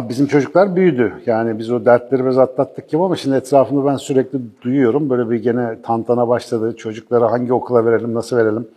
Abi bizim çocuklar büyüdü. Yani biz o dertleri biraz atlattık gibi ama şimdi etrafında ben sürekli duyuyorum. Böyle bir gene tantana başladı. Çocuklara hangi okula verelim, nasıl verelim?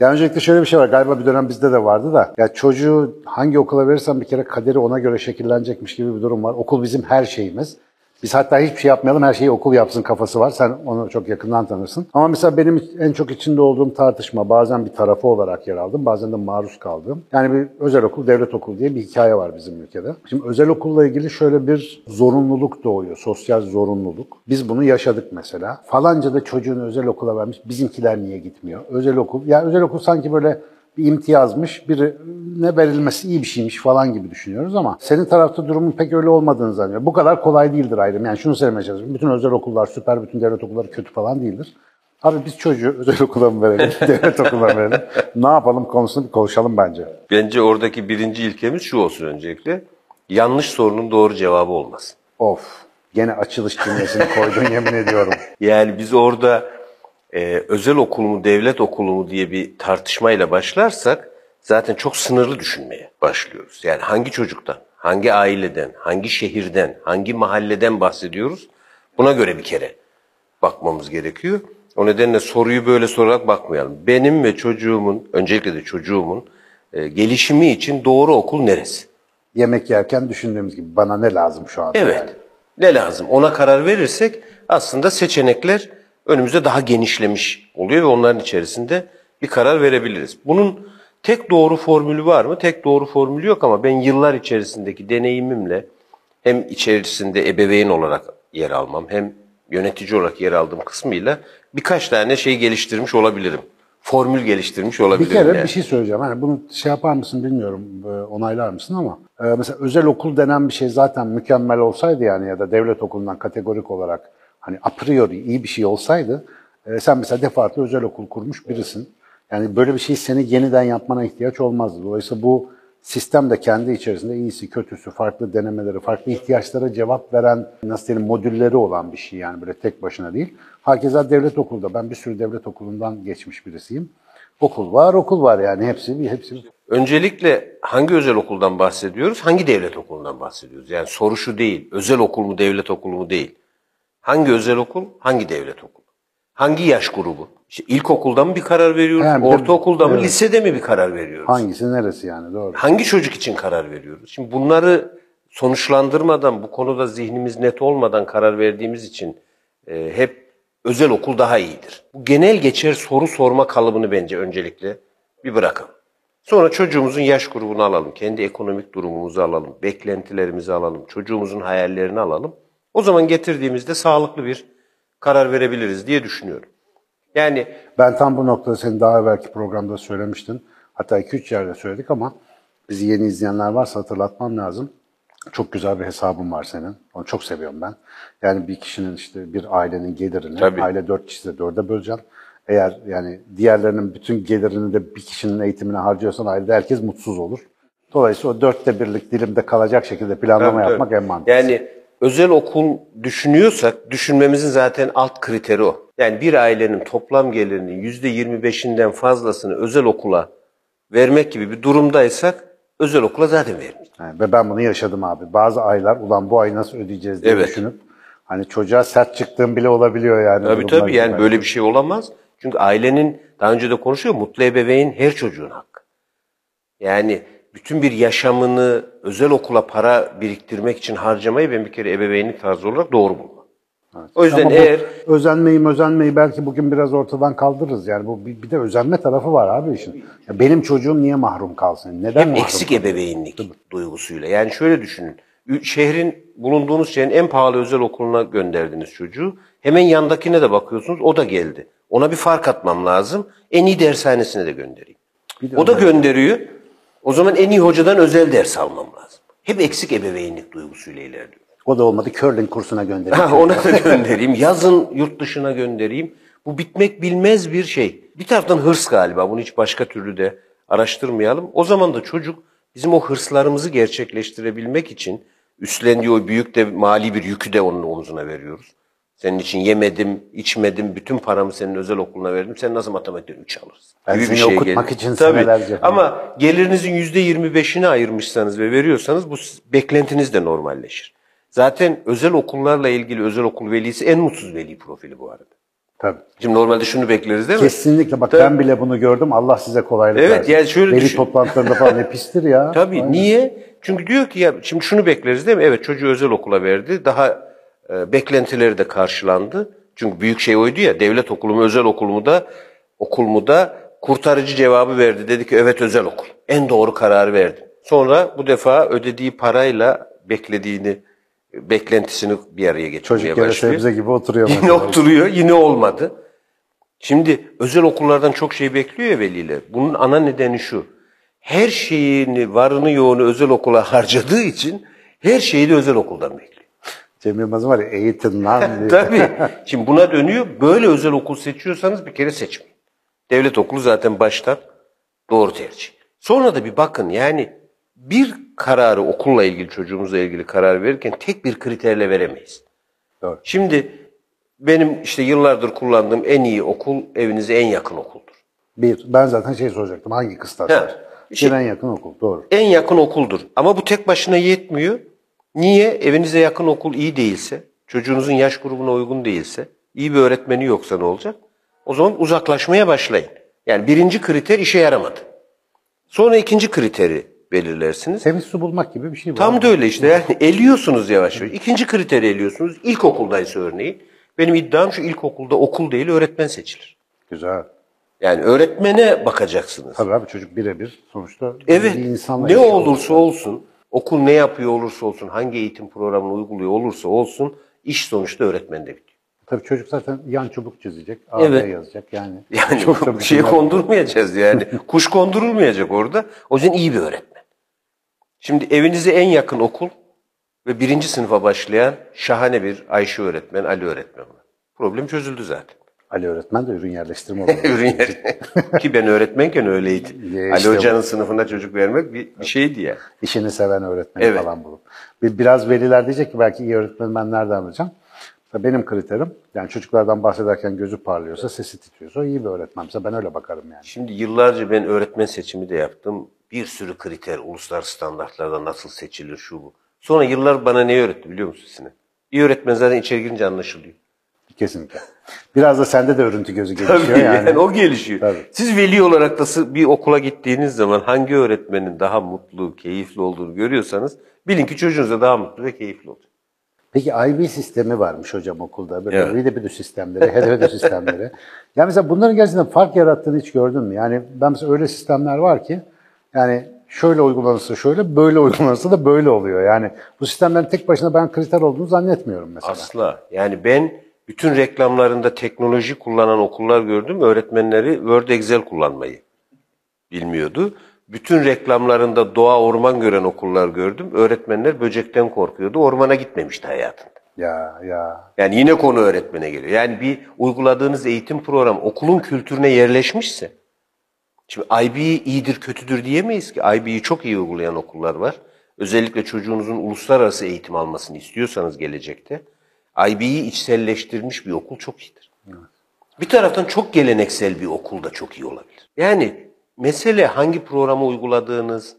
Ya öncelikle şöyle bir şey var. Galiba bir dönem bizde de vardı da. Ya çocuğu hangi okula verirsen bir kere kaderi ona göre şekillenecekmiş gibi bir durum var. Okul bizim her şeyimiz. Biz hatta hiçbir şey yapmayalım, her şeyi okul yapsın kafası var. Sen onu çok yakından tanırsın. Ama mesela benim en çok içinde olduğum tartışma, bazen bir tarafı olarak yer aldım, bazen de maruz kaldım. Yani bir özel okul, devlet okulu diye bir hikaye var bizim ülkede. Şimdi özel okulla ilgili şöyle bir zorunluluk doğuyor, sosyal zorunluluk. Biz bunu yaşadık mesela. Falanca da çocuğunu özel okula vermiş, bizimkiler niye gitmiyor? Özel okul, ya özel okul sanki böyle bir imtiyazmış, birine verilmesi iyi bir şeymiş falan gibi düşünüyoruz ama senin tarafta durumun pek öyle olmadığını zannediyorum. Bu kadar kolay değildir ayrım. Yani şunu söylemeye çalışıyorum. Bütün özel okullar süper, bütün devlet okulları kötü falan değildir. Abi biz çocuğu özel okula mı verelim, devlet okuluna mı verelim? Ne yapalım konusunu bir konuşalım bence. Bence oradaki birinci ilkemiz şu olsun öncelikle. Yanlış sorunun doğru cevabı olmaz. Of, gene açılış cümlesini koydun yemin ediyorum. Yani biz orada e, özel okul mu, devlet okulu mu diye bir tartışmayla başlarsak zaten çok sınırlı düşünmeye başlıyoruz. Yani hangi çocuktan, hangi aileden, hangi şehirden, hangi mahalleden bahsediyoruz? Buna göre bir kere bakmamız gerekiyor. O nedenle soruyu böyle sorarak bakmayalım. Benim ve çocuğumun, öncelikle de çocuğumun e, gelişimi için doğru okul neresi? Yemek yerken düşündüğümüz gibi bana ne lazım şu anda? Evet. yani? Ne lazım? Ona karar verirsek aslında seçenekler önümüzde daha genişlemiş oluyor ve onların içerisinde bir karar verebiliriz. Bunun tek doğru formülü var mı? Tek doğru formülü yok ama ben yıllar içerisindeki deneyimimle hem içerisinde ebeveyn olarak yer almam hem yönetici olarak yer aldığım kısmıyla birkaç tane şey geliştirmiş olabilirim. Formül geliştirmiş Bir olabilirim. kere yani. bir şey söyleyeceğim. Hani bunu şey yapar mısın bilmiyorum, e, onaylar mısın ama e, mesela özel okul denen bir şey zaten mükemmel olsaydı yani ya da devlet okulundan kategorik olarak hani a priori iyi bir şey olsaydı e, sen mesela defaatle özel okul kurmuş birisin. Yani böyle bir şeyi seni yeniden yapmana ihtiyaç olmazdı. Dolayısıyla bu sistem de kendi içerisinde iyisi, kötüsü, farklı denemeleri, farklı ihtiyaçlara cevap veren, nasıl diyelim modülleri olan bir şey yani böyle tek başına değil. Hakeza devlet okulda, ben bir sürü devlet okulundan geçmiş birisiyim. Okul var, okul var yani hepsi, hepsi. Öncelikle hangi özel okuldan bahsediyoruz, hangi devlet okulundan bahsediyoruz? Yani soru şu değil, özel okul mu, devlet okulu mu değil. Hangi özel okul, hangi devlet okulu? Hangi yaş grubu? İşte ilkokulda mı bir karar veriyoruz, Yani de- ortaokulda mı, evet. lisede mi bir karar veriyoruz? Hangisi neresi yani doğru. Hangi çocuk için karar veriyoruz? Şimdi bunları sonuçlandırmadan, bu konuda zihnimiz net olmadan karar verdiğimiz için e, hep özel okul daha iyidir. Bu genel geçer soru sorma kalıbını bence öncelikle bir bırakalım. Sonra çocuğumuzun yaş grubunu alalım, kendi ekonomik durumumuzu alalım, beklentilerimizi alalım, çocuğumuzun hayallerini alalım. O zaman getirdiğimizde sağlıklı bir karar verebiliriz diye düşünüyorum. Yani Ben tam bu noktada senin daha evvelki programda söylemiştin. Hatta 2-3 yerde söyledik ama bizi yeni izleyenler varsa hatırlatmam lazım. Çok güzel bir hesabın var senin. Onu çok seviyorum ben. Yani bir kişinin işte bir ailenin gelirini, Tabii. aile 4 kişide 4'e böleceksin. Eğer yani diğerlerinin bütün gelirini de bir kişinin eğitimine harcıyorsan ailede herkes mutsuz olur. Dolayısıyla o dörtte birlik dilimde kalacak şekilde planlama Tabii, yapmak tabii. en mantıklısı. Yani özel okul düşünüyorsak düşünmemizin zaten alt kriteri o. Yani bir ailenin toplam gelirinin %25'inden fazlasını özel okula vermek gibi bir durumdaysak özel okula zaten vermeyeceğiz. Yani ve ben bunu yaşadım abi. Bazı aylar ulan bu ayı nasıl ödeyeceğiz diye Evet. düşünüp hani çocuğa sert çıktığım bile olabiliyor yani. Tabii tabii yani için. böyle bir şey olamaz. Çünkü ailenin daha önce de konuşuyor mutlu ebeveyn her çocuğun hakkı. Yani bütün bir yaşamını özel okula para biriktirmek için harcamayı ben bir kere ebeveynlik tarzı olarak doğru bulmam. O yüzden Ama eğer özenmeyi özenmeyi belki bugün biraz ortadan kaldırırız. Yani bu bir, bir de özenme tarafı var abi işin. Ya benim çocuğum niye mahrum kalsın? Neden hep mahrum? eksik ebeveynlik duygusuyla. Yani şöyle düşünün. Şehrin bulunduğunuz şehrin en pahalı özel okuluna gönderdiniz çocuğu. Hemen yandakine de bakıyorsunuz o da geldi. Ona bir fark atmam lazım. En iyi dershanesine de göndereyim. Bir de O da gönderiyor. O zaman en iyi hocadan özel ders almam lazım. Hep eksik ebeveynlik duygusuyla ilerliyor. O da olmadı curling kursuna göndereyim. Ha, ona da göndereyim. Yazın yurt dışına göndereyim. Bu bitmek bilmez bir şey. Bir taraftan hırs galiba. Bunu hiç başka türlü de araştırmayalım. O zaman da çocuk bizim o hırslarımızı gerçekleştirebilmek için üstlendiği o büyük de mali bir yükü de onun omzuna veriyoruz. Senin için yemedim, içmedim, bütün paramı senin özel okuluna verdim. Sen nasıl matematikten 3 alırsın? Ben gibi seni bir şey okutmak gelir. için Tabii. senelerce. Ama gelirinizin %25'ini ayırmışsanız ve veriyorsanız bu beklentiniz de normalleşir. Zaten özel okullarla ilgili özel okul velisi en mutsuz veli profili bu arada. Tabii. Şimdi normalde şunu bekleriz değil mi? Kesinlikle bak Tabii. ben bile bunu gördüm. Allah size kolaylık Evet, versin. yani şöyle Veli düşün- toplantılarında falan ne pistir ya. Tabii. Aynen. Niye? Çünkü diyor ki ya şimdi şunu bekleriz değil mi? Evet çocuğu özel okula verdi. Daha e, beklentileri de karşılandı. Çünkü büyük şey oydu ya. Devlet okulu mu özel okul mu da okul mu da kurtarıcı cevabı verdi. Dedi ki evet özel okul. En doğru kararı verdi. Sonra bu defa ödediği parayla beklediğini beklentisini bir araya getirmeye Çocuk başlıyor. sebze gibi oturuyor. Yine mesela. oturuyor, yine olmadı. Şimdi özel okullardan çok şey bekliyor ya veliler. Bunun ana nedeni şu. Her şeyini, varını yoğunu özel okula harcadığı için her şeyi de özel okuldan bekliyor. Cem Yılmaz'ın var ya eğitim lan. Tabii. Şimdi buna dönüyor. Böyle özel okul seçiyorsanız bir kere seçmeyin. Devlet okulu zaten baştan doğru tercih. Sonra da bir bakın yani bir kararı okulla ilgili çocuğumuzla ilgili karar verirken tek bir kriterle veremeyiz. Doğru. Şimdi benim işte yıllardır kullandığım en iyi okul evinize en yakın okuldur. Bir, ben zaten şey soracaktım. Hangi kıstas Ha, var? şey- en yakın okul. Doğru. En yakın okuldur. Ama bu tek başına yetmiyor. Niye? Evinize yakın okul iyi değilse, çocuğunuzun yaş grubuna uygun değilse, iyi bir öğretmeni yoksa ne olacak? O zaman uzaklaşmaya başlayın. Yani birinci kriter işe yaramadı. Sonra ikinci kriteri belirlersiniz. Temiz su bulmak gibi bir şey var. Tam da öyle işte yani eliyorsunuz yavaş yavaş. İkinci kriteri eliyorsunuz. İlkokuldaysa örneğin. Benim iddiam şu ilkokulda okul değil öğretmen seçilir. Güzel. Yani öğretmene bakacaksınız. Tabii abi çocuk birebir sonuçta Evet. bir insanla Ne olursa olsun, okul ne yapıyor olursa olsun, hangi eğitim programını uyguluyor olursa olsun, iş sonuçta öğretmende bitiyor. Tabii çocuk zaten yan çubuk çizecek, AB Evet. yazacak yani. Yani Çok da bir şey kondurmayacağız yani. Kuş kondurulmayacak orada. O yüzden iyi bir öğretmen. Şimdi evinize en yakın okul ve birinci sınıfa başlayan şahane bir Ayşe öğretmen, Ali öğretmen var. Problem çözüldü zaten. Ali öğretmen de ürün yerleştirme olur. Ürün yeri. Ki ben öğretmenken öyleydi. Ya Ali işte Hoca'nın sınıfına çocuk vermek bir, bir şeydi ya. İşini seven öğretmeni Evet. falan bulup. Bir, biraz veliler diyecek ki belki iyi öğretmeni ben nereden? Mesela Benim kriterim, yani çocuklardan bahsederken gözü parlıyorsa, sesi titriyorsa iyi bir öğretmen. Mesela ben öyle bakarım yani. Şimdi yıllarca ben öğretmen seçimi de yaptım. Bir sürü kriter, uluslararası standartlarda nasıl seçilir şu bu. Sonra yıllar bana ne öğretti biliyor musun Sinan? İyi öğretmen zaten içeri girince anlaşılıyor. Kesinlikle. Biraz da sende de örüntü gözü Tabii gelişiyor yani. yani. o gelişiyor. Tabii. Siz veli olarak da bir okula gittiğiniz zaman hangi öğretmenin daha mutlu, keyifli olduğunu görüyorsanız bilin ki çocuğunuz da daha mutlu ve keyifli olacak. Peki IB sistemi varmış hocam okulda. Böyle Evet. evet. sistemleri, HDVD sistemleri. Yani mesela bunların gerçekten fark yarattığını hiç gördün mü? Yani ben mesela öyle sistemler var ki yani şöyle uygulanırsa şöyle, böyle uygulanırsa da böyle oluyor. Yani bu sistemlerin tek başına ben kriter olduğunu zannetmiyorum mesela. Asla. Yani ben bütün reklamlarında teknoloji kullanan okullar gördüm. Öğretmenleri Word Excel kullanmayı bilmiyordu. Bütün reklamlarında doğa orman gören okullar gördüm. Öğretmenler böcekten korkuyordu. Ormana gitmemişti hayatında. Ya ya. Yani yine konu öğretmene geliyor. Yani bir uyguladığınız eğitim programı okulun kültürüne yerleşmişse, şimdi IB iyidir kötüdür diyemeyiz ki. IB'yi çok iyi uygulayan okullar var. Özellikle çocuğunuzun uluslararası eğitim almasını istiyorsanız gelecekte, IB'yi içselleştirmiş bir okul çok iyidir. Bir taraftan çok geleneksel bir okul da çok iyi olabilir. Yani mesele hangi programı uyguladığınız,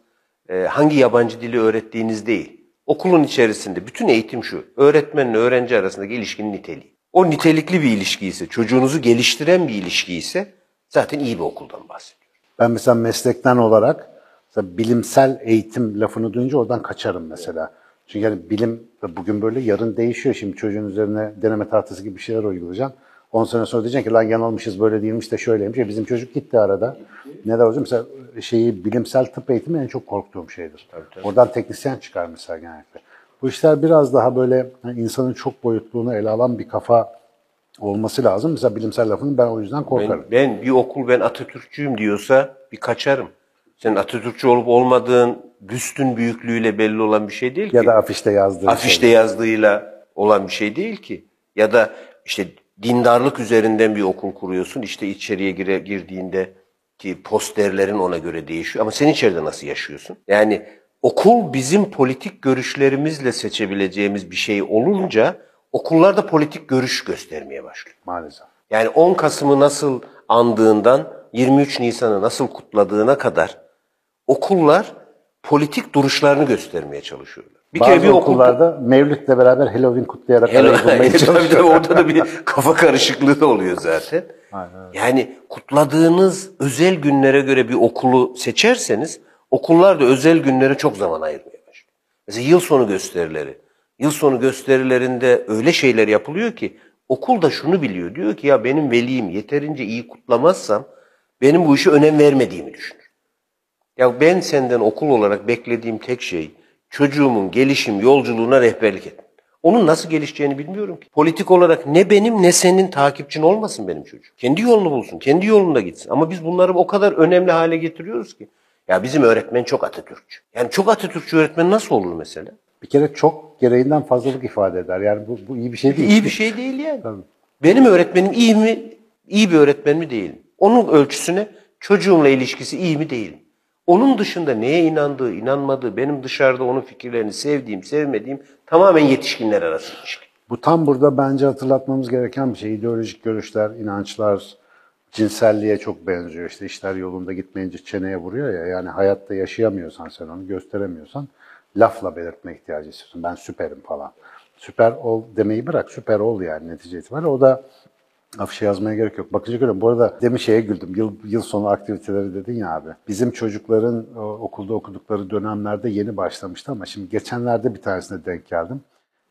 e, hangi yabancı dili öğrettiğiniz değil. Okulun içerisinde bütün eğitim şu. Öğretmenle öğrenci arasındaki ilişkinin niteliği. O nitelikli bir ilişki ise, çocuğunuzu geliştiren bir ilişki ise zaten iyi bir okuldan bahsediyor. Ben mesela meslekten olarak mesela bilimsel eğitim lafını duyunca oradan kaçarım mesela. Çünkü yani bilim bugün böyle yarın değişiyor. Şimdi çocuğun üzerine deneme tahtası gibi bir şeyler uygulayacaksın. 10 sene sonra diyeceksin ki lan yanılmışız böyle değilmiş de şöyleymiş. Ya bizim çocuk gitti arada. Ne de hocam mesela şeyi bilimsel tıp eğitimi en çok korktuğum şeydir. Oradan teknisyen çıkar mesela genellikle. Bu işler biraz daha böyle hani insanın çok boyutluğunu ele alan bir kafa olması lazım. Mesela bilimsel lafını ben o yüzden korkarım. Ben, ben bir okul ben Atatürkçüyüm diyorsa bir kaçarım. Senin Atatürkçü olup olmadığın büstün büyüklüğüyle belli olan bir şey değil ki. Ya da afişte yazdığı afişte şey. yazdığıyla olan bir şey değil ki. Ya da işte dindarlık üzerinden bir okul kuruyorsun. İşte içeriye gire, girdiğinde ki posterlerin ona göre değişiyor. Ama sen içeride nasıl yaşıyorsun? Yani okul bizim politik görüşlerimizle seçebileceğimiz bir şey olunca okullar da politik görüş göstermeye başlıyor. Maalesef. Yani 10 Kasım'ı nasıl andığından 23 Nisan'ı nasıl kutladığına kadar okullar politik duruşlarını göstermeye çalışıyorlar. Bir Bazı kere bir okullarda okul... Mevlüt'le beraber Halloween kutlayarak arayı bulmaya çalışıyorlar. Tabii orada da bir kafa karışıklığı da oluyor zaten. Aynen. Yani kutladığınız özel günlere göre bir okulu seçerseniz okullar da özel günlere çok zaman ayırmaya başlıyor. Mesela yıl sonu gösterileri. Yıl sonu gösterilerinde öyle şeyler yapılıyor ki okul da şunu biliyor. Diyor ki ya benim velim yeterince iyi kutlamazsam benim bu işe önem vermediğimi düşünür. Ya ben senden okul olarak beklediğim tek şey çocuğumun gelişim yolculuğuna rehberlik et. Onun nasıl gelişeceğini bilmiyorum ki. Politik olarak ne benim ne senin takipçin olmasın benim çocuğum. Kendi yolunu bulsun, kendi yolunda gitsin. Ama biz bunları o kadar önemli hale getiriyoruz ki. Ya bizim öğretmen çok Atatürkçü. Yani çok Atatürkçü öğretmen nasıl olur mesela? Bir kere çok gereğinden fazlalık ifade eder. Yani bu, bu iyi bir şey değil. İyi bir şey değil yani. Tabii. Benim öğretmenim iyi mi, iyi bir öğretmen mi değil mi? Onun ölçüsüne çocuğumla ilişkisi iyi mi değil mi? Onun dışında neye inandığı, inanmadığı, benim dışarıda onun fikirlerini sevdiğim, sevmediğim tamamen yetişkinler arası ilişki. Bu tam burada bence hatırlatmamız gereken bir şey. İdeolojik görüşler, inançlar, cinselliğe çok benziyor. İşte işler yolunda gitmeyince çeneye vuruyor ya. Yani hayatta yaşayamıyorsan sen onu gösteremiyorsan lafla belirtme ihtiyacı hissediyorsun. Ben süperim falan. Süper ol demeyi bırak, süper ol yani netice itibariyle. O da afişe yazmaya gerek yok. Bakıcı görüyorum. Bu arada demin şeye güldüm. Yıl, yıl sonu aktiviteleri dedin ya abi. Bizim çocukların o, okulda okudukları dönemlerde yeni başlamıştı ama şimdi geçenlerde bir tanesine denk geldim.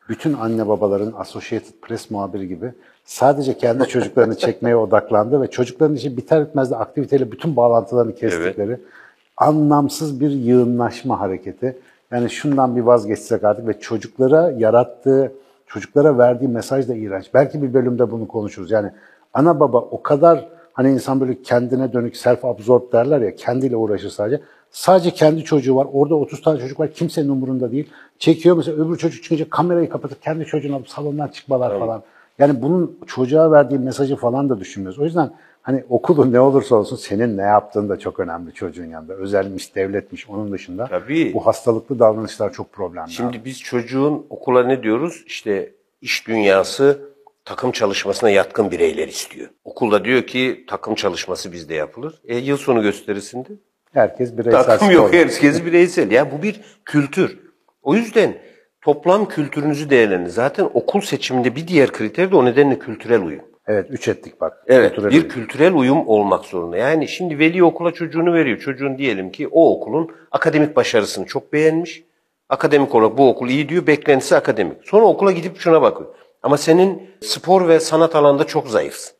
Bütün anne babaların Associated Press muhabiri gibi sadece kendi çocuklarını çekmeye odaklandı ve çocukların işi biter bitmez de aktiviteyle bütün bağlantılarını kestikleri evet. anlamsız bir yığınlaşma hareketi. Yani şundan bir vazgeçsek artık ve çocuklara yarattığı, çocuklara verdiği mesaj da iğrenç. Belki bir bölümde bunu konuşuruz. Yani ana baba o kadar hani insan böyle kendine dönük self-absorb derler ya kendiyle uğraşır sadece. Sadece kendi çocuğu var. Orada 30 tane çocuk var. Kimsenin umurunda değil. Çekiyor mesela öbür çocuk çıkınca kamerayı kapatıp kendi çocuğunu alıp salondan çıkmalar evet. falan. Yani bunun çocuğa verdiği mesajı falan da düşünmüyoruz. O yüzden Hani okulun ne olursa olsun senin ne yaptığın da çok önemli çocuğun yanında. Özelmiş, devletmiş onun dışında. Tabii. Bu hastalıklı davranışlar çok problemli. Şimdi abi. biz çocuğun okula ne diyoruz? İşte iş dünyası takım çalışmasına yatkın bireyler istiyor. Okulda diyor ki takım çalışması bizde yapılır. E, yıl sonu gösterisinde herkes bireysel. Takım yok, herkes bireysel. Yani bu bir kültür. O yüzden toplam kültürünüzü değerlendirin. Zaten okul seçiminde bir diğer kriter de o nedenle kültürel uyum. Evet, üç ettik bak. Evet, kültürel bir uyum. kültürel uyum olmak zorunda. Yani şimdi veli okula çocuğunu veriyor. Çocuğun diyelim ki o okulun akademik başarısını çok beğenmiş. Akademik olarak bu okul iyi diyor, beklentisi akademik. Sonra okula gidip şuna bakıyor. Ama senin spor ve sanat alanında çok zayıfsın.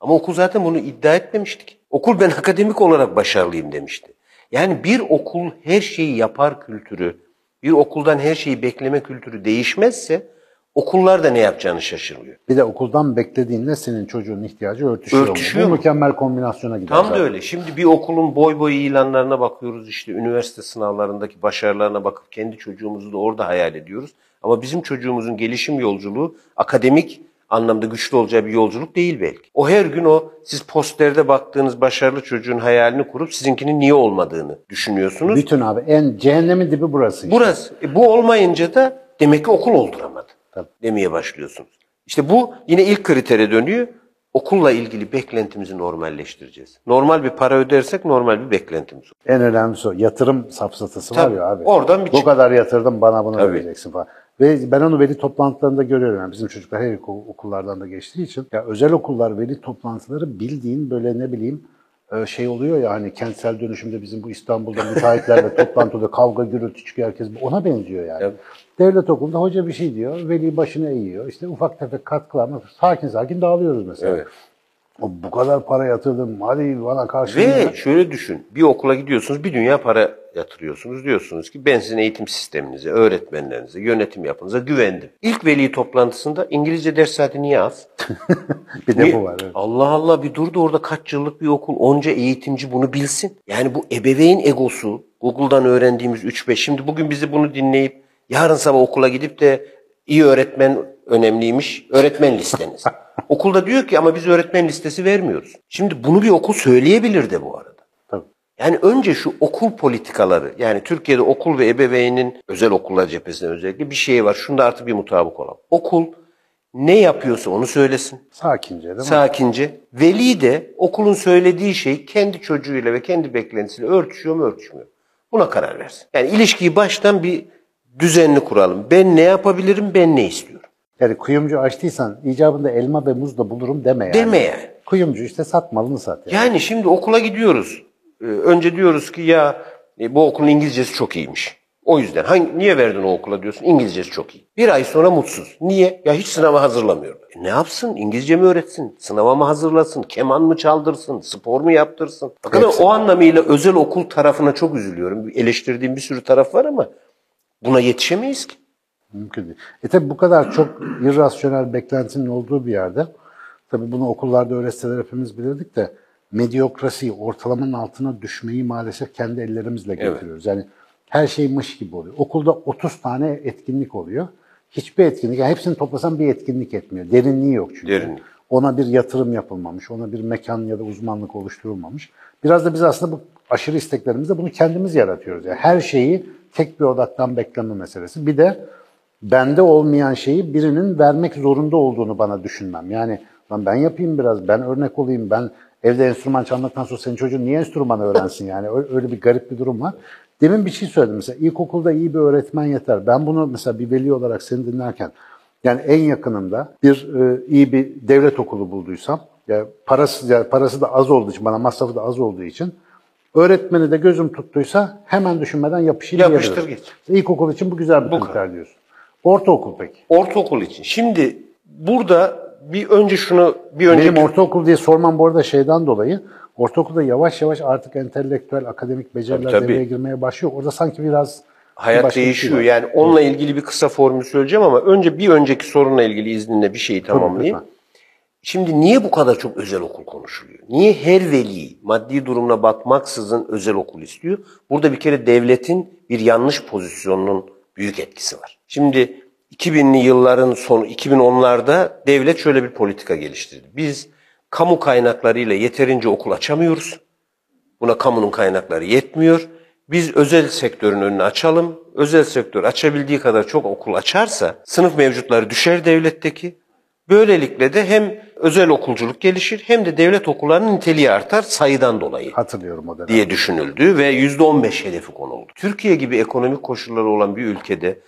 Ama okul zaten bunu iddia etmemiştik. Okul ben akademik olarak başarılıyım demişti. Yani bir okul her şeyi yapar kültürü, bir okuldan her şeyi bekleme kültürü değişmezse okullar da ne yapacağını şaşırıyor. Bir de okuldan beklediğinle senin çocuğun ihtiyacı örtüşüyor, örtüşüyor mu? Bu mükemmel kombinasyona gider. Tam da öyle. Şimdi bir okulun boy boy ilanlarına bakıyoruz işte üniversite sınavlarındaki başarılarına bakıp kendi çocuğumuzu da orada hayal ediyoruz. Ama bizim çocuğumuzun gelişim yolculuğu akademik anlamda güçlü olacağı bir yolculuk değil belki. O her gün o siz posterde baktığınız başarılı çocuğun hayalini kurup sizinkinin niye olmadığını düşünüyorsunuz. Bütün abi en cehennemin dibi burası. Işte. Burası. E, bu olmayınca da demek ki okul olduramadı. Demeye başlıyorsunuz. İşte bu yine ilk kritere dönüyor. Okulla ilgili beklentimizi normalleştireceğiz. Normal bir para ödersek normal bir beklentimiz olur. En önemlisi o. Yatırım safsatası Tabii, var ya abi. Oradan bir Bu kadar yatırdım bana bunu Tabii. vereceksin falan. Ve ben onu veli toplantılarında görüyorum. Yani bizim çocuklar her okullardan da geçtiği için. Ya özel okullar veli toplantıları bildiğin böyle ne bileyim e, şey oluyor ya hani kentsel dönüşümde bizim bu İstanbul'da müteahhitlerle toplantıda kavga gürültü çıkıyor herkes ona benziyor yani. Evet. Devlet okulunda hoca bir şey diyor, veli başını eğiyor. İşte ufak tefek katkılarla sakin sakin dağılıyoruz mesela. Evet. O bu kadar para yatırdım, hadi bana karşı... Ve şöyle düşün, bir okula gidiyorsunuz, bir dünya para yatırıyorsunuz. Diyorsunuz ki ben sizin eğitim sisteminize, öğretmenlerinize, yönetim yapınıza güvendim. İlk veli toplantısında İngilizce ders saati niye az? bir de bu var. Evet. Allah Allah bir durdu orada kaç yıllık bir okul, onca eğitimci bunu bilsin. Yani bu ebeveyn egosu, Google'dan öğrendiğimiz 3-5, şimdi bugün bizi bunu dinleyip Yarın sabah okula gidip de iyi öğretmen önemliymiş, öğretmen listeniz. Okulda diyor ki ama biz öğretmen listesi vermiyoruz. Şimdi bunu bir okul söyleyebilir de bu arada. Tabii. Yani önce şu okul politikaları, yani Türkiye'de okul ve ebeveynin özel okullar cephesinde özellikle bir şey var. Şunda artık bir mutabık olalım. Okul Ne yapıyorsa onu söylesin. Sakince değil mi? Sakince. Veli de okulun söylediği şey kendi çocuğuyla ve kendi beklentisiyle örtüşüyor mu örtüşmüyor. Buna karar versin. Yani ilişkiyi baştan bir düzenli kuralım. Ben ne yapabilirim, ben ne istiyorum. Yani kuyumcu açtıysan icabında elma ve muz da bulurum deme yani. Deme yani. Kuyumcu işte sat malını sat. Yani. Yani şimdi okula gidiyoruz. Ee, önce diyoruz ki ya e, bu okulun İngilizcesi çok iyiymiş. O yüzden hangi, niye verdin o okula diyorsun? İngilizcesi çok iyi. Bir ay sonra mutsuz. Niye? Ya hiç sınava hazırlamıyorum. E ne yapsın? İngilizce mi öğretsin? Sınava mı hazırlasın? Keman mı çaldırsın? Spor mu yaptırsın? Bakın Hepsi. o anlamıyla özel okul tarafına çok üzülüyorum. Eleştirdiğim bir sürü taraf var ama buna yetişemeyiz ki. Mümkün değil. E tabi bu kadar çok irrasyonel beklentinin olduğu bir yerde, tabi bunu okullarda öğretseler hepimiz bilirdik de, medyokrasiyi, ortalamanın altına düşmeyi maalesef kendi ellerimizle getiriyoruz. Yani her şey mış gibi oluyor. Okulda 30 tane etkinlik oluyor. Hiçbir etkinlik, yani hepsini toplasan bir etkinlik etmiyor. Derinliği yok çünkü. Derinlik. Ona bir yatırım yapılmamış, ona bir mekan ya da uzmanlık oluşturulmamış. Biraz da biz aslında bu aşırı isteklerimizde bunu kendimiz yaratıyoruz. Yani her şeyi tek bir odaktan bekleme meselesi. Bir de bende olmayan şeyi birinin vermek zorunda olduğunu bana düşünmem. Yani lan ben yapayım biraz, ben örnek olayım, ben evde enstrüman çalmaktan sonra senin çocuğun niye enstrüman öğrensin yani? Öyle bir garip bir durum var. Demin bir şey söyledim mesela ilkokulda iyi bir öğretmen yeter. Ben bunu mesela bir veli olarak seni dinlerken yani en yakınımda bir e, iyi bir devlet okulu bulduysam ya parası ya parası da az olduğu için bana masrafı da az olduğu için öğretmeni de gözüm tuttuysa hemen düşünmeden yapışır Yapıştır geç. İlkokul için bu güzel bir Bu kriter diyorsun. Ortaokul peki. Ortaokul için. Şimdi burada bir önce şunu bir önceki Benim ortaokul diye sormam bu arada şeyden dolayı. Ortaokulda yavaş yavaş artık entelektüel, akademik beceriler Tabii, tabii. devreye girmeye başlıyor. Orada sanki biraz hayat bir şey değişiyor. yani onunla ilgili bir kısa formül söyleyeceğim ama önce bir önceki sorunla ilgili izninle bir şeyi tamamlayayım. lütfen. Şimdi niye bu kadar çok özel okul konuşuluyor? Niye her veli maddi durumuna bakmaksızın özel okul istiyor? Burada bir kere devletin bir yanlış pozisyonunun büyük etkisi var. Şimdi 2000'li yılların sonu 2010'larda devlet şöyle bir politika geliştirdi. Biz kamu kaynaklarıyla yeterince okul açamıyoruz. Buna kamunun kaynakları yetmiyor. Biz özel sektörün önünü açalım. Özel sektör açabildiği kadar çok okul açarsa sınıf mevcutları düşer devletteki. Böylelikle de hem özel okulculuk gelişir hem de devlet okullarının niteliği artar sayıdan dolayı hatırlıyorum o dönem. diye düşünüldü ve %15 hedefi konuldu. Türkiye gibi ekonomik koşulları olan bir ülkede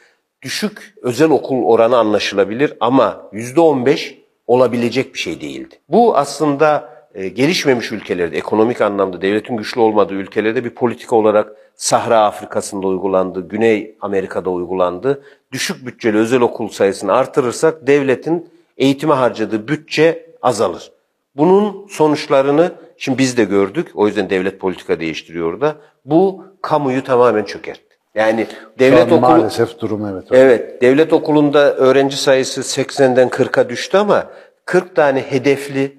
düşük özel okul oranı anlaşılabilir ama %15 olabilecek bir şey değildi. Bu aslında e, gelişmemiş ülkelerde, ekonomik anlamda devletin güçlü olmadığı ülkelerde bir politika olarak Sahra Afrika'sında uygulandı, Güney Amerika'da uygulandı. Düşük bütçeli özel okul sayısını artırırsak devletin eğitime harcadığı bütçe azalır. Bunun sonuçlarını şimdi biz de gördük. O yüzden devlet politika değiştiriyor da. Bu kamuyu tamamen çökertti. Yani Şu devlet an okulu maalesef durum evet. öyle. Evet, devlet okulunda öğrenci sayısı 80'den 40'a düştü ama 40 tane hedefli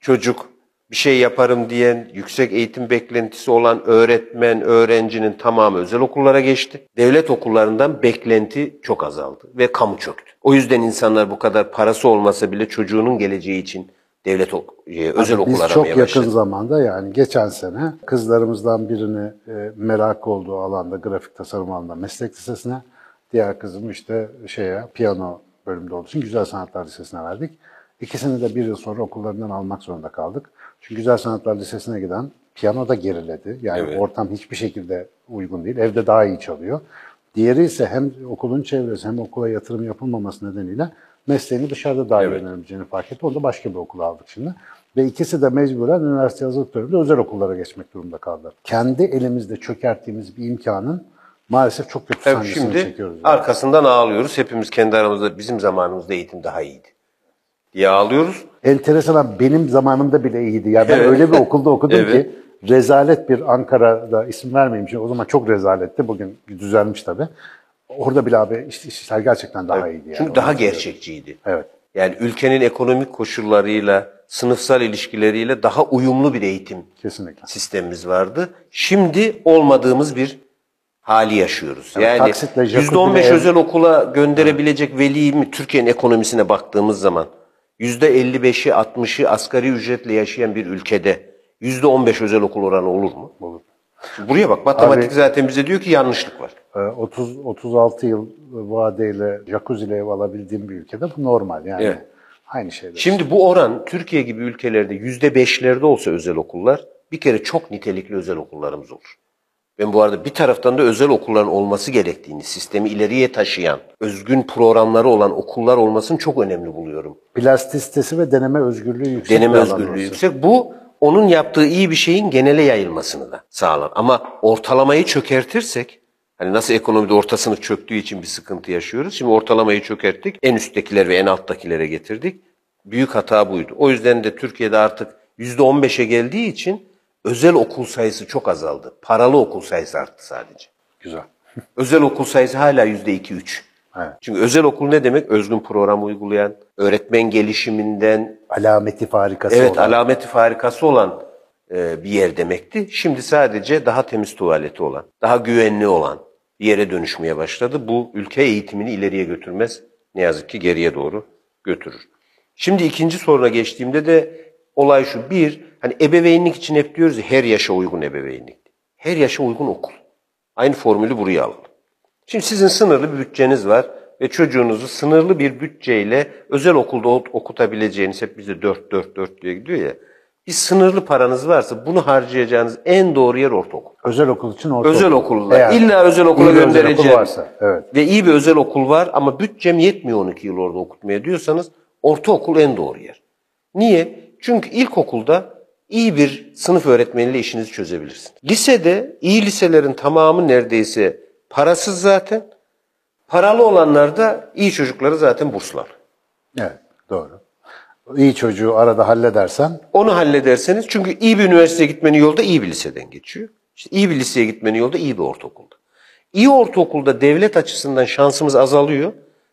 çocuk bir şey yaparım diyen, yüksek eğitim beklentisi olan öğretmen, öğrencinin tamamı özel okullara geçti. Devlet okullarından beklenti çok azaldı ve kamu çöktü. O yüzden insanlar bu kadar parası olmasa bile çocuğunun geleceği için devlet ok- e, özel okul aramaya çok yakın başladı. zamanda yani geçen sene kızlarımızdan birini e, merak olduğu alanda grafik tasarım alanında meslek lisesine, diğer kızım işte şeye piyano bölümünde olduğu için Güzel Sanatlar Lisesi'ne verdik. İkisini de bir yıl sonra okullarından almak zorunda kaldık. Çünkü Güzel Sanatlar Lisesi'ne giden piyano da geriledi. Yani Evet. ortam hiçbir şekilde uygun değil. Evde daha iyi çalıyor. Diğeri ise hem okulun çevresi hem okula yatırım yapılmaması nedeniyle mesleğini dışarıda daha iyi Evet. öğrenebileceğini fark etti. Onu da başka bir okula aldık şimdi. Ve ikisi de mecburen üniversite hazırlık döneminde özel okullara geçmek durumunda kaldılar. Kendi elimizde çökerttiğimiz bir imkanın maalesef çok kötü Tabii sancısını şimdi çekiyoruz. yani. arkasından ağlıyoruz. Hepimiz kendi aramızda bizim zamanımızda eğitim daha iyiydi diye ağlıyoruz. Enteresan abi, benim zamanımda bile iyiydi. Ya ben Evet. öyle bir okulda okudum Evet. ki rezalet bir Ankara'da isim vermeyeyim şimdi o zaman çok rezaletti. Bugün düzelmiş tabii. Orada bile abi iş- işler gerçekten daha iyiydi. Yani. Çünkü daha gerçekçiydi. Evet. Yani ülkenin ekonomik koşullarıyla, sınıfsal ilişkileriyle daha uyumlu bir eğitim Kesinlikle. sistemimiz vardı. Şimdi olmadığımız bir hali yaşıyoruz. Evet, yani jacuzzi %15 ve ev- özel okula gönderebilecek veli mi Türkiye'nin ekonomisine baktığımız zaman %55'i 60'ı asgari ücretle yaşayan bir ülkede %15 özel okul oranı olur mu? Olur. Buraya bak matematik Abi, zaten bize diyor ki yanlışlık var. 30 36 yıl vadeyle jacuzzi ev alabildiğim bir ülkede bu normal yani. Evet. Aynı şeyler. Şimdi bu oran Türkiye gibi ülkelerde yüzde beşlerde olsa özel okullar bir kere çok nitelikli özel okullarımız olur. Ben bu arada bir taraftan da özel okulların olması gerektiğini, sistemi ileriye taşıyan, özgün programları olan okullar olmasını çok önemli buluyorum. Plastisitesi ve deneme özgürlüğü yüksek. Deneme özgürlüğü yüksek. Bu onun yaptığı iyi bir şeyin genele yayılmasını da sağlar. Ama ortalamayı çökertirsek, hani nasıl ekonomide orta sınıf çöktüğü için bir sıkıntı yaşıyoruz. Şimdi ortalamayı çökerttik, en üsttekiler ve en alttakilere getirdik. Büyük hata buydu. O yüzden de Türkiye'de artık %15'e geldiği için özel okul sayısı çok azaldı. Paralı okul sayısı arttı sadece. Güzel. özel okul sayısı hala %2-3. Evet. Çünkü özel okul ne demek? Özgün program uygulayan, öğretmen gelişiminden... Alameti farikası evet, olan. alameti farikası olan e, bir yer demekti. Şimdi sadece daha temiz tuvaleti olan, daha güvenli olan bir yere dönüşmeye başladı. Bu ülke eğitimini ileriye götürmez. Ne yazık ki geriye doğru götürür. Şimdi ikinci soruna geçtiğimde de olay şu. Bir, hani ebeveynlik için hep diyoruz ya her yaşa uygun ebeveynlik. Her yaşa uygun okul. Aynı formülü buraya alalım. Şimdi sizin sınırlı bir bütçeniz var ve çocuğunuzu sınırlı bir bütçeyle özel okulda okutabileceğiniz hep bize 4 4 4 diye gidiyor ya. Bir sınırlı paranız varsa bunu harcayacağınız en doğru yer ortaokul. Özel okul için ortaokul. Özel okullar. Yani, İlla özel okula göndereceğim. Özel okul varsa, evet. Ve iyi bir özel okul var ama bütçem yetmiyor 12 yıl orada okutmaya diyorsanız ortaokul en doğru yer. Niye? Çünkü ilkokulda iyi bir sınıf öğretmeniyle işinizi çözebilirsiniz. Lisede iyi liselerin tamamı neredeyse parasız zaten. Paralı olanlar da iyi çocukları zaten burslar. Evet doğru. İyi çocuğu arada halledersen. Onu hallederseniz çünkü iyi bir üniversiteye gitmenin yolda iyi bir liseden geçiyor. İşte iyi bir liseye gitmenin yolda iyi bir ortaokulda. İyi ortaokulda devlet açısından şansımız azalıyor.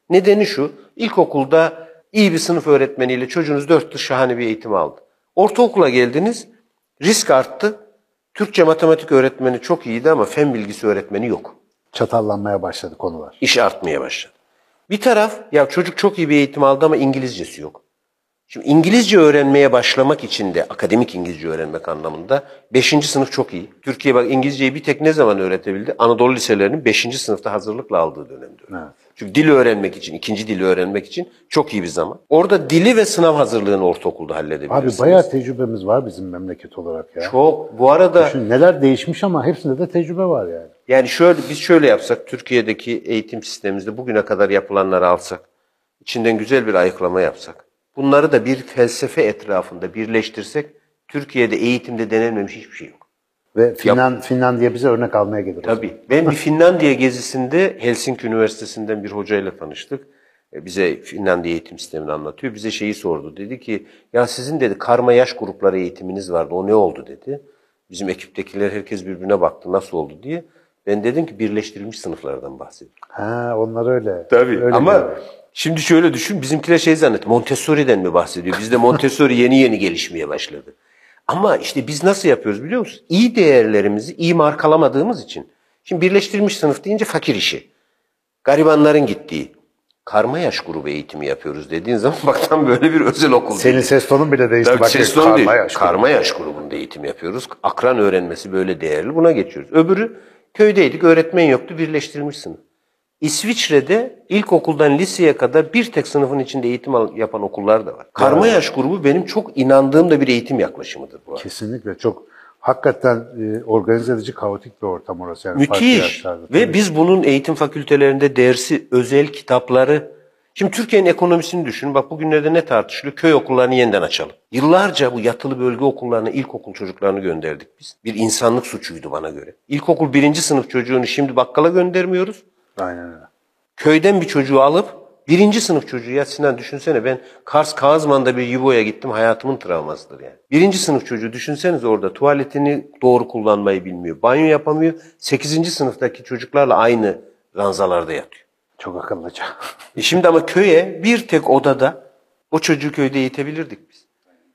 Nedeni şu, ilkokulda iyi bir sınıf öğretmeniyle çocuğunuz dört yıl şahane bir eğitim aldı. Ortaokula geldiniz, risk arttı. Türkçe matematik öğretmeni çok iyiydi ama fen bilgisi öğretmeni yok. Çatallanmaya başladı konular. İş artmaya başladı. Bir taraf ya çocuk çok iyi bir eğitim aldı ama İngilizcesi yok. Şimdi İngilizce öğrenmeye başlamak için de akademik İngilizce öğrenmek anlamında 5. sınıf çok iyi. Türkiye bak İngilizceyi bir tek ne zaman öğretebildi? Anadolu liselerinin 5. sınıfta hazırlıkla aldığı dönemde. Evet. Çünkü dili öğrenmek için, ikinci dili öğrenmek için çok iyi bir zaman. Orada dili ve sınav hazırlığını ortaokulda halledebilirsiniz. Abi bayağı tecrübemiz var bizim memleket olarak ya. Çok. Bu arada... Düşün, neler değişmiş ama hepsinde de tecrübe var yani. Yani şöyle biz şöyle yapsak, Türkiye'deki eğitim sistemimizde bugüne kadar yapılanları alsak, içinden güzel bir ayıklama yapsak, bunları da bir felsefe etrafında birleştirsek, Türkiye'de eğitimde denenmemiş hiçbir şey yok. Ve Finland, Yap. Finlandiya bize örnek almaya gelir. Tabii. Ben bir Finlandiya gezisinde Helsinki Üniversitesi'nden bir hocayla tanıştık. E, bize Finlandiya eğitim sistemini anlatıyor. Bize şeyi sordu. Dedi ki ya sizin dedi karma yaş grupları eğitiminiz vardı. O ne oldu dedi. Bizim ekiptekiler herkes birbirine baktı nasıl oldu diye. Ben dedim ki birleştirilmiş sınıflardan bahsediyorum. Ha onlar öyle. Tabii öyle ama diyor. şimdi şöyle düşün bizimkiler şey zannet Montessori'den mi bahsediyor? Bizde Montessori yeni yeni gelişmeye başladı. Ama işte biz nasıl yapıyoruz biliyor musunuz? İyi değerlerimizi iyi markalamadığımız için. Şimdi birleştirilmiş sınıf deyince fakir işi. Garibanların gittiği. Karma yaş grubu eğitimi yapıyoruz dediğin zaman bak tam böyle bir özel okul. Senin ses tonun bile değişti. Tabii ses tonu değil. Yaş karma yaş grubunda eğitim yapıyoruz. Akran öğrenmesi böyle değerli. Buna geçiyoruz. Öbürü köydeydik öğretmen yoktu birleştirilmiş sınıf. İsviçre'de ilkokuldan liseye kadar bir tek sınıfın içinde eğitim yapan okullar da var. Karma yaş grubu benim çok inandığım da bir eğitim yaklaşımıdır bu arada. Kesinlikle çok hakikaten e, organize edici kaotik bir ortam orası. Yani Müthiş. Ve biz bunun eğitim fakültelerinde dersi, özel kitapları Şimdi Türkiye'nin ekonomisini düşün. Bak bugünlerde ne tartışılıyor? Köy okullarını yeniden açalım. Yıllarca bu yatılı bölge okullarına ilkokul çocuklarını gönderdik biz. Bir insanlık suçuydu bana göre. İlkokul birinci sınıf çocuğunu şimdi bakkala göndermiyoruz. Aynen öyle. Köyden bir çocuğu alıp birinci sınıf çocuğu ya Sinan düşünsene ben Kars Kazman'da bir Yubo'ya gittim hayatımın travmasıdır yani. Birinci sınıf çocuğu düşünseniz orada tuvaletini doğru kullanmayı bilmiyor. Banyo yapamıyor. Sekizinci sınıftaki çocuklarla aynı ranzalarda yatıyor. Çok akıllıca. E şimdi ama köye bir tek odada o çocuğu köyde eğitebilirdik biz.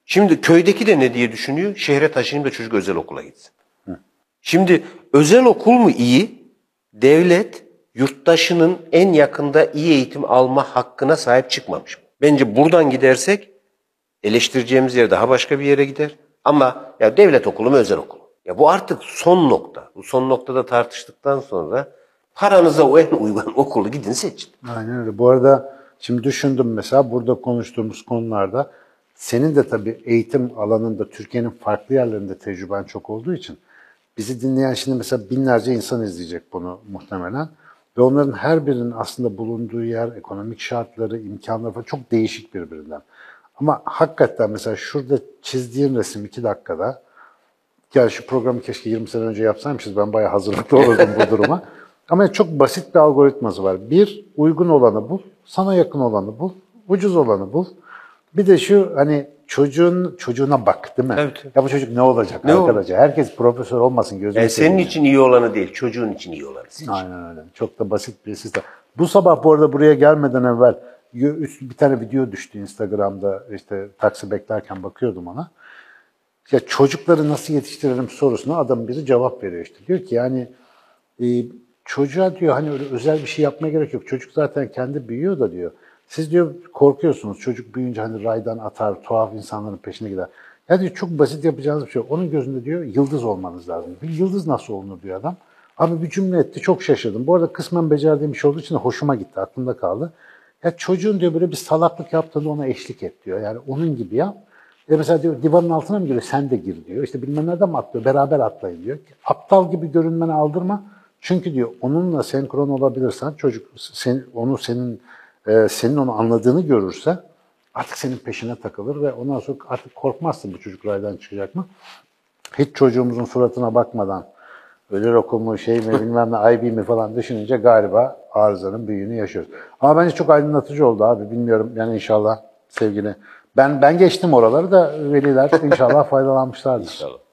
Şimdi köydeki de ne diye düşünüyor? Şehre taşıyayım da çocuk özel okula gitsin. Hı. Şimdi özel okul mu iyi? Devlet yurttaşının en yakında iyi eğitim alma hakkına sahip çıkmamış. Bence buradan gidersek eleştireceğimiz yer daha başka bir yere gider. Ama ya devlet okulu mu özel okul? Ya bu artık son nokta. Bu son noktada tartıştıktan sonra paranıza o en uygun okulu gidin seçin. Aynen öyle. Bu arada şimdi düşündüm mesela burada konuştuğumuz konularda senin de tabii eğitim alanında Türkiye'nin farklı yerlerinde tecrüben çok olduğu için bizi dinleyen şimdi mesela binlerce insan izleyecek bunu muhtemelen. Ve onların her birinin aslında bulunduğu yer, ekonomik şartları, imkanları falan çok değişik birbirinden. Ama hakikaten mesela şurada çizdiğin resim iki dakikada, yani şu programı keşke 20 sene önce yapsaymışız, ben bayağı hazırlıklı olurdum bu duruma. Ama çok basit bir algoritması var. Bir, uygun olanı bul, sana yakın olanı bul, ucuz olanı bul. Bir de şu hani çocuğun çocuğuna bak değil mi? Evet. Ya bu çocuk ne olacak Ne arkadaşlar? Herkes profesör olmasın gözünü Yani senin seveyim. için iyi olanı değil, çocuğun için iyi olanı seç. Aynen öyle. Çok da basit bir sistem. Bu sabah bu arada buraya gelmeden evvel bir tane video düştü Instagram'da işte taksi beklerken bakıyordum ona. Ya çocukları nasıl yetiştirelim sorusuna adam biri cevap veriyor işte. Diyor ki yani e, çocuğa diyor hani öyle özel bir şey yapmaya gerek yok. Çocuk zaten kendi büyüyor da diyor. Siz diyor korkuyorsunuz çocuk büyüyünce hani raydan atar, tuhaf insanların peşine gider. Ya diyor çok basit yapacağınız bir şey. Onun gözünde diyor yıldız olmanız lazım. Bir yıldız nasıl olunur diyor adam. Abi bir cümle etti çok şaşırdım. Bu arada kısmen becerdiğim bir şey olduğu için de hoşuma gitti, aklımda kaldı. Ya çocuğun diyor böyle bir salaklık yaptığında ona eşlik et diyor. Yani onun gibi yap. E mesela diyor divanın altına mı giriyor? Sen de gir diyor. İşte bilmem nereden mi atlıyor? Beraber atlayın diyor. Aptal gibi görünmeni aldırma. Çünkü diyor onunla senkron olabilirsen çocuk sen, onu senin e, senin onu anladığını görürse artık senin peşine takılır ve ondan sonra artık korkmazsın bu çocuk raydan çıkacak mı? Hiç çocuğumuzun suratına bakmadan öyle okul mu şey mi bilmem ne IB mi falan düşününce galiba arızanın büyüğünü yaşıyoruz. Ama bence çok aydınlatıcı oldu abi. Bilmiyorum yani inşallah sevgili. Ben ben geçtim oraları da veliler inşallah faydalanmışlardır. İnşallah.